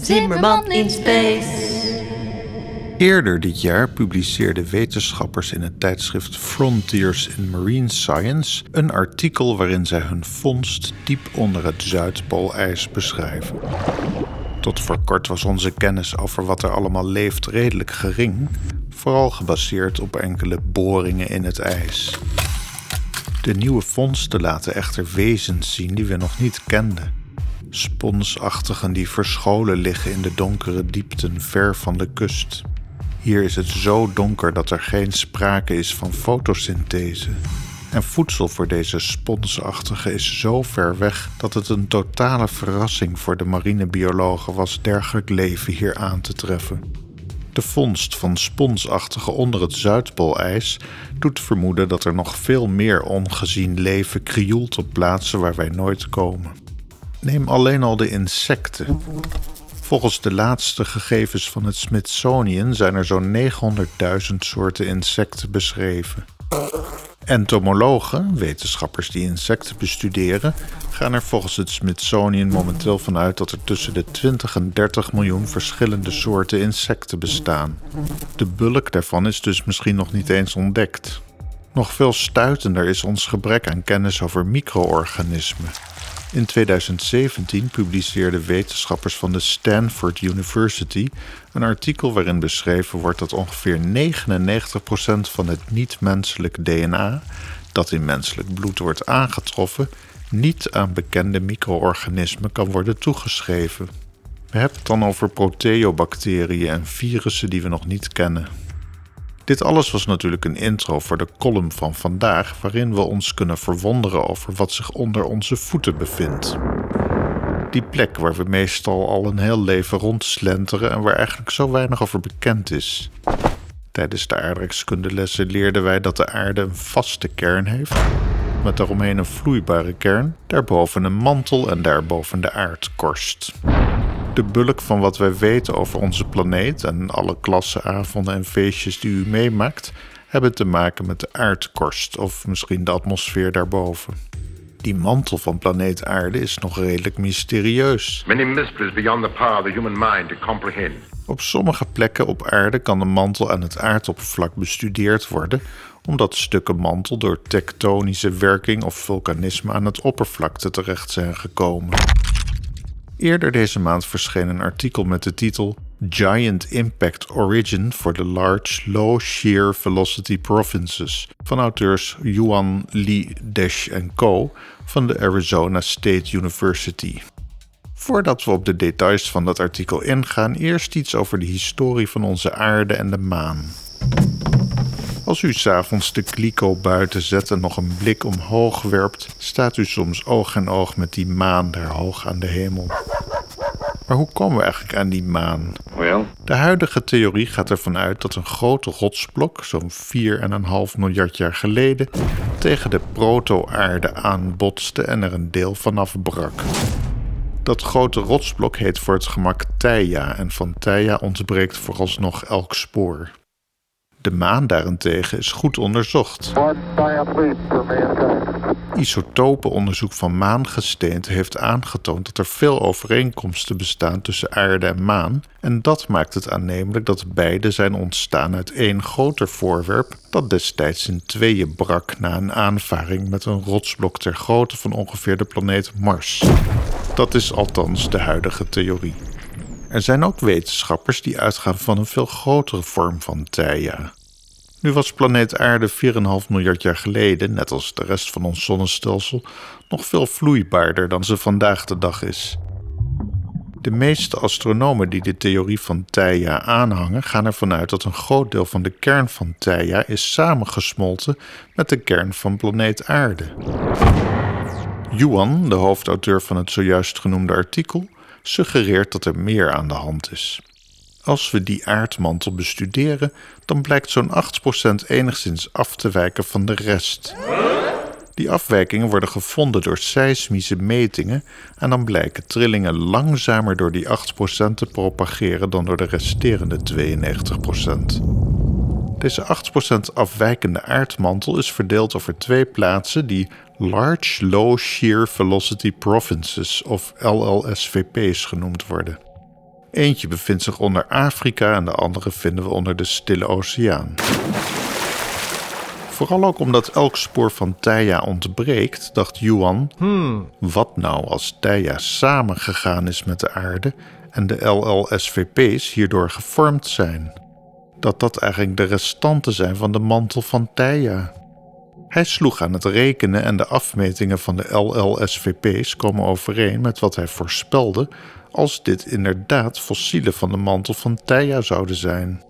Zimmerman in Space. Eerder dit jaar publiceerden wetenschappers in het tijdschrift Frontiers in Marine Science een artikel waarin zij hun vondst diep onder het Zuidpoolijs beschrijven. Tot voor kort was onze kennis over wat er allemaal leeft redelijk gering, vooral gebaseerd op enkele boringen in het ijs. De nieuwe vondsten laten echter wezens zien die we nog niet kenden. Sponsachtigen die verscholen liggen in de donkere diepten ver van de kust. Hier is het zo donker dat er geen sprake is van fotosynthese. En voedsel voor deze sponsachtige is zo ver weg dat het een totale verrassing voor de marinebiologen was dergelijk leven hier aan te treffen. De vondst van sponsachtige onder het Zuidpoolijs doet vermoeden dat er nog veel meer ongezien leven krioelt op plaatsen waar wij nooit komen. Neem alleen al de insecten. Volgens de laatste gegevens van het Smithsonian zijn er zo'n 900.000 soorten insecten beschreven. Entomologen, wetenschappers die insecten bestuderen, gaan er volgens het Smithsonian momenteel vanuit dat er tussen de 20 en 30 miljoen verschillende soorten insecten bestaan. De bulk daarvan is dus misschien nog niet eens ontdekt. Nog veel stuitender is ons gebrek aan kennis over micro-organismen. In 2017 publiceerden wetenschappers van de Stanford University een artikel waarin beschreven wordt dat ongeveer 99% van het niet-menselijk DNA dat in menselijk bloed wordt aangetroffen, niet aan bekende micro-organismen kan worden toegeschreven. We hebben het dan over proteobacteriën en virussen die we nog niet kennen. Dit alles was natuurlijk een intro voor de column van vandaag, waarin we ons kunnen verwonderen over wat zich onder onze voeten bevindt. Die plek waar we meestal al een heel leven rondslenteren en waar eigenlijk zo weinig over bekend is. Tijdens de aardrijkskundelessen leerden wij dat de aarde een vaste kern heeft, met daaromheen een vloeibare kern, daarboven een mantel en daarboven de aardkorst de bulk van wat wij weten over onze planeet en alle klassen, avonden en feestjes die u meemaakt, hebben te maken met de aardkorst of misschien de atmosfeer daarboven. Die mantel van planeet Aarde is nog redelijk mysterieus. Many mysteries beyond the power of the human mind to comprehend. Op sommige plekken op aarde kan de mantel aan het aardoppervlak bestudeerd worden, omdat stukken mantel door tektonische werking of vulkanisme aan het oppervlakte terecht zijn gekomen. Eerder deze maand verscheen een artikel met de titel Giant Impact Origin for the Large Low Shear Velocity Provinces van auteurs Yuan Li Desh Co. van de Arizona State University. Voordat we op de details van dat artikel ingaan, eerst iets over de historie van onze aarde en de maan. Als u s'avonds de kliko buiten zet en nog een blik omhoog werpt, staat u soms oog in oog met die maan daar hoog aan de hemel. Maar hoe komen we eigenlijk aan die maan? De huidige theorie gaat ervan uit dat een grote rotsblok, zo'n 4,5 miljard jaar geleden, tegen de proto-aarde aanbotste en er een deel vanaf brak. Dat grote rotsblok heet voor het gemak Theia en van Theia ontbreekt vooralsnog elk spoor. De maan daarentegen is goed onderzocht. Isotopenonderzoek van maangesteente heeft aangetoond dat er veel overeenkomsten bestaan tussen aarde en maan. En dat maakt het aannemelijk dat beide zijn ontstaan uit één groter voorwerp dat destijds in tweeën brak na een aanvaring met een rotsblok ter grootte van ongeveer de planeet Mars. Dat is althans de huidige theorie. Er zijn ook wetenschappers die uitgaan van een veel grotere vorm van Theia. Nu was planeet Aarde 4,5 miljard jaar geleden, net als de rest van ons zonnestelsel, nog veel vloeibaarder dan ze vandaag de dag is. De meeste astronomen die de theorie van Theia aanhangen, gaan ervan uit dat een groot deel van de kern van Theia is samengesmolten met de kern van planeet Aarde. Yuan, de hoofdauteur van het zojuist genoemde artikel, suggereert dat er meer aan de hand is. Als we die aardmantel bestuderen, dan blijkt zo'n 8% enigszins af te wijken van de rest. Die afwijkingen worden gevonden door seismische metingen en dan blijken trillingen langzamer door die 8% te propageren dan door de resterende 92%. Deze 8% afwijkende aardmantel is verdeeld over twee plaatsen die Large Low Shear Velocity Provinces of LLSVP's genoemd worden. Eentje bevindt zich onder Afrika en de andere vinden we onder de Stille Oceaan. Vooral ook omdat elk spoor van Theia ontbreekt, dacht Yuan: wat nou als Theia samengegaan is met de aarde en de LLSVP's hierdoor gevormd zijn? Dat dat eigenlijk de restanten zijn van de mantel van Theia. Hij sloeg aan het rekenen en de afmetingen van de LLSVP's komen overeen met wat hij voorspelde als dit inderdaad fossielen van de mantel van Theia zouden zijn.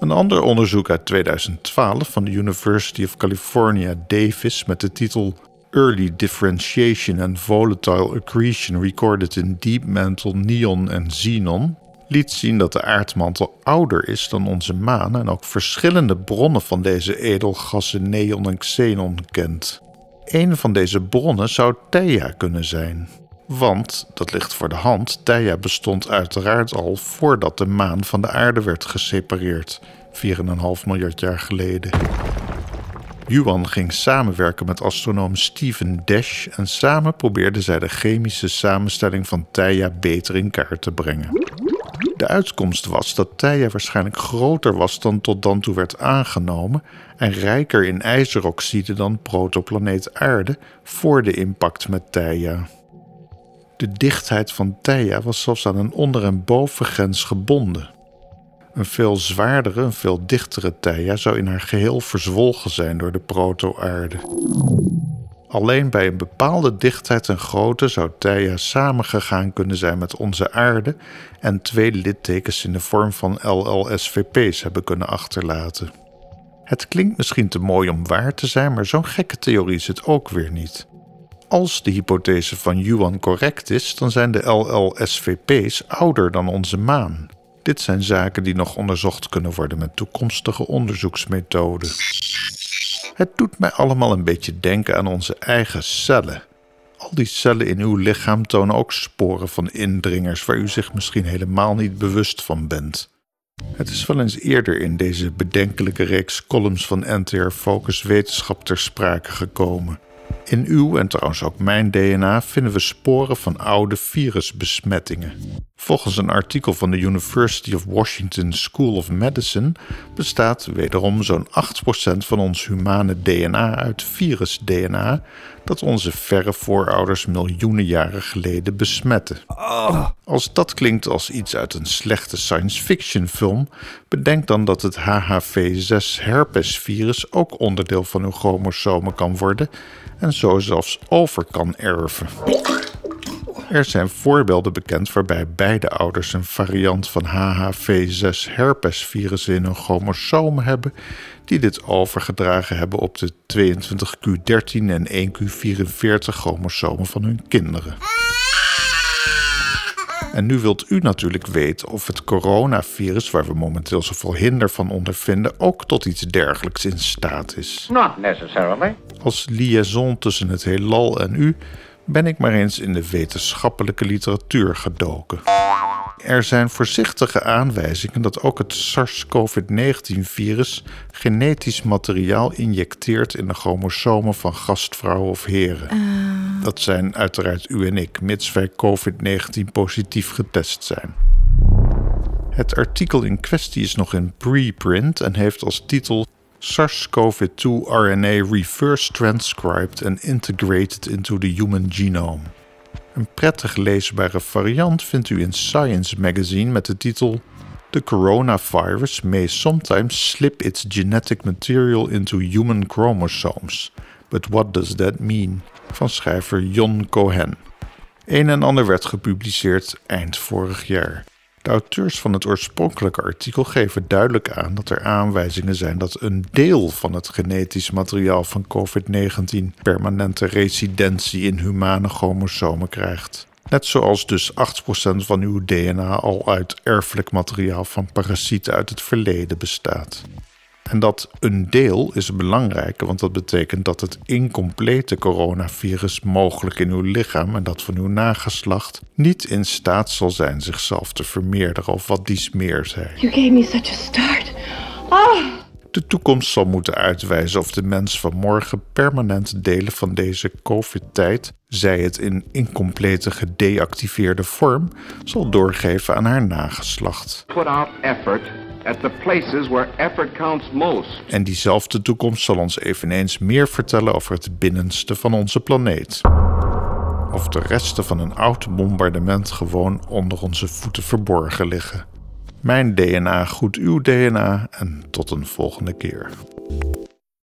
Een ander onderzoek uit 2012 van de University of California, Davis, met de titel Early Differentiation and Volatile Accretion Recorded in Deep Mantle Neon en Xenon, liet zien dat de aardmantel ouder is dan onze maan en ook verschillende bronnen van deze edelgassen neon en xenon kent. Een van deze bronnen zou Theia kunnen zijn. Want, dat ligt voor de hand, Theia bestond uiteraard al voordat de maan van de aarde werd gesepareerd, 4,5 miljard jaar geleden. Yuan ging samenwerken met astronoom Stephen Dash en samen probeerden zij de chemische samenstelling van Theia beter in kaart te brengen. De uitkomst was dat Theia waarschijnlijk groter was dan tot dan toe werd aangenomen en rijker in ijzeroxide dan protoplaneet Aarde voor de impact met Theia. De dichtheid van Theia was zelfs aan een onder- en bovengrens gebonden. Een veel zwaardere, een veel dichtere Theia zou in haar geheel verzwolgen zijn door de proto-aarde. Alleen bij een bepaalde dichtheid en grootte zou Theia samengegaan kunnen zijn met onze aarde en twee littekens in de vorm van LLSVP's hebben kunnen achterlaten. Het klinkt misschien te mooi om waar te zijn, maar zo'n gekke theorie is het ook weer niet. Als de hypothese van Yuan correct is, dan zijn de LLSVP's ouder dan onze maan. Dit zijn zaken die nog onderzocht kunnen worden met toekomstige onderzoeksmethoden. Het doet mij allemaal een beetje denken aan onze eigen cellen. Al die cellen in uw lichaam tonen ook sporen van indringers waar u zich misschien helemaal niet bewust van bent. Het is wel eens eerder in deze bedenkelijke reeks columns van NTR Focus Wetenschap ter sprake gekomen. In uw en trouwens ook mijn DNA vinden we sporen van oude virusbesmettingen. Volgens een artikel van de University of Washington School of Medicine bestaat wederom zo'n 8% van ons humane DNA uit virus-DNA dat onze verre voorouders miljoenen jaren geleden besmetten. Als dat klinkt als iets uit een slechte science fiction film, bedenk dan dat het HHV6 herpesvirus ook onderdeel van uw chromosomen kan worden en zo zelfs over kan erven. Er zijn voorbeelden bekend waarbij beide ouders een variant van HHV6 herpesvirus in hun chromosomen hebben, die dit overgedragen hebben op de 22q13 en 1q44 chromosomen van hun kinderen. En nu wilt u natuurlijk weten of het coronavirus, waar we momenteel zoveel hinder van ondervinden, ook tot iets dergelijks in staat is. Not necessarily. Als liaison tussen het heelal en u ben ik maar eens in de wetenschappelijke literatuur gedoken. Er zijn voorzichtige aanwijzingen dat ook het SARS-CoV-19-virus genetisch materiaal injecteert in de chromosomen van gastvrouwen of heren. Dat zijn uiteraard u en ik, mits wij COVID-19 positief getest zijn. Het artikel in kwestie is nog in preprint en heeft als titel SARS-CoV-2 RNA reverse transcribed and integrated into the human genome. Een prettig leesbare variant vindt u in Science magazine met de titel The coronavirus may sometimes slip its genetic material into human chromosomes. But what does that mean? van schrijver Jon Cohen. Een en ander werd gepubliceerd eind vorig jaar. De auteurs van het oorspronkelijke artikel geven duidelijk aan dat er aanwijzingen zijn dat een deel van het genetisch materiaal van COVID-19 permanente residentie in humane chromosomen krijgt. Net zoals dus 8% van uw DNA al uit erfelijk materiaal van parasieten uit het verleden bestaat. En dat een deel is belangrijk, want dat betekent dat het incomplete coronavirus mogelijk in uw lichaam en dat van uw nageslacht niet in staat zal zijn zichzelf te vermeerderen of wat dies meer zij. You gave me such a start. Oh, De toekomst zal moeten uitwijzen of de mens van morgen permanent delen van deze COVID-tijd, zij het in incomplete gedeactiveerde vorm, zal doorgeven aan haar nageslacht. Put out effort at the places where effort counts most. En diezelfde toekomst zal ons eveneens meer vertellen over het binnenste van onze planeet. Of de resten van een oud bombardement gewoon onder onze voeten verborgen liggen. Mijn DNA goed uw DNA en tot een volgende keer.